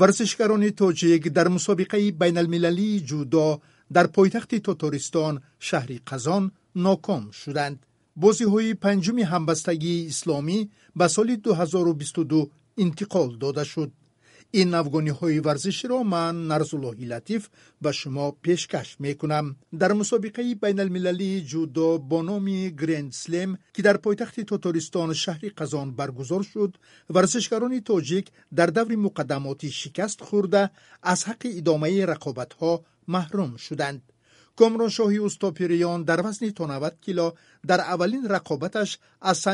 ورزشکاران توجیک در مسابقه بین المللی جودو در پایتخت توتوریستان شهری قزان ناکام شدند. بازی های پنجمی همبستگی اسلامی به سال 2022 انتقال داده شد. این افغانی های ورزشی را من نرزاللهی لطیف به شما پیشکش می کنم. در مسابقه بین المللی جودو با نام گرند سلیم که در پایتخت توتاریستان شهر قزان برگزار شد ورزشکاران تاجیک در دور مقدماتی شکست خورده از حق ادامه رقابت ها محروم شدند. کامران شاهی استاپیریان در وزن 90 کیلو در اولین رقابتش از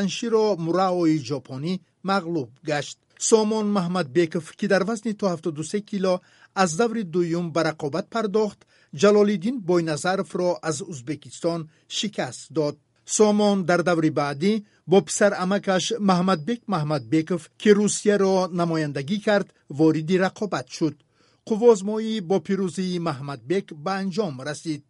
مراوی ژاپنی مغلوب گشت. سامان محمد بیکف که در وزن تا 73 کیلو از دور دویم به رقابت پرداخت جلالیدین بوینظرف را از ازبکستان شکست داد. سامان در دور بعدی با پسر امکش محمد بیک محمد بیکف که روسیه را نمایندگی کرد واردی رقابت شد. قوازمایی با پیروزی محمد بیک به انجام رسید.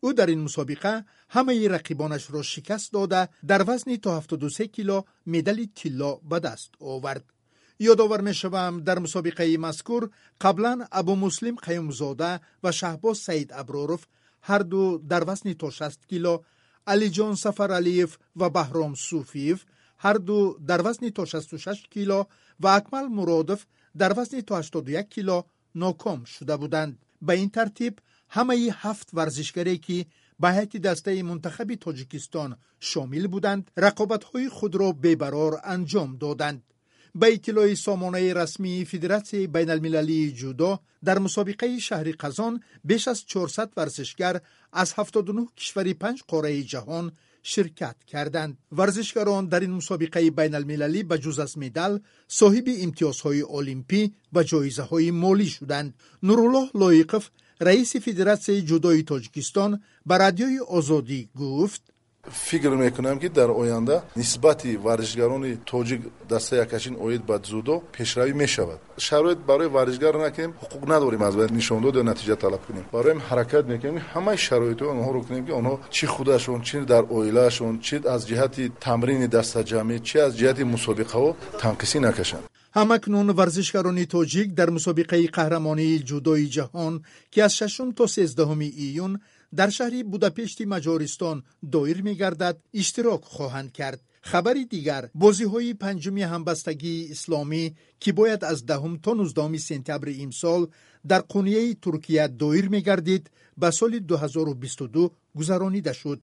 او در این مسابقه همه رقیبانش را شکست داده در وزن تا 73 کیلو مدال طلا به دست آورد. یادآور می شوم در مسابقه مذکور قبلا ابو مسلم قیومزاده و شهباز سعید ابرورف هر دو در وزن تا 60 کیلو علی جان سفر علیف و بهرام صوفیف هر دو در وزن تا 66 کیلو و اکمل مرادف در وزن تا 81 کیلو ناکام شده بودند. به این ترتیب همه هفت ورزشگری که به هیئت دسته منتخب تاجیکستان شامل بودند رقابت های خود را ببرار انجام دادند. به اطلاع سامانه رسمی فدراسیون بین المللی جودو در مسابقه شهر قزان بیش از 400 ورزشگر از 79 کشور پنج قاره جهان شرکت کردند. ورزشکاران در این مسابقه بین المللی به جز از مدال صاحب امتیازهای المپی و جایزه های مالی شدند. نورالله لایقف رئیس فدراسیون جودوی تاجیکستان به رادیوی آزادی گفت фикр мекунам ки дар оянда нисбати варзишгарони тоҷик дастаи акашин оид ба дзудо пешравӣ мешавад шароит барои варзишгар накунем ҳуқуқ надорем аз нишондод ё натиҷа талаб кунем бароем ҳаракат мекунем ҳамаи шароитҳо онҳоро кунем ки онҳо чӣ худашон чӣ дар оилаашон чӣ аз ҷиҳати тамрини дастаҷамӣ чӣ аз ҷиҳати мусобиқаҳо танқисӣ накашанд ҳамакнун варзишгарони тоҷик дар мусобиқаи қаҳрамонии ҷудои ҷаҳон ки аз шашум то сездаҳуми июн дар шаҳри будапешти маҷористон доир мегардад иштирок хоҳанд кард. Хабари дигар бозиҳои панҷуми ҳамбастагии исломӣ ки бояд аз даҳум то нуздаҳуми сентябри имсол дар қунияи туркия доир мегардид ба соли 2022 гузаронида шуд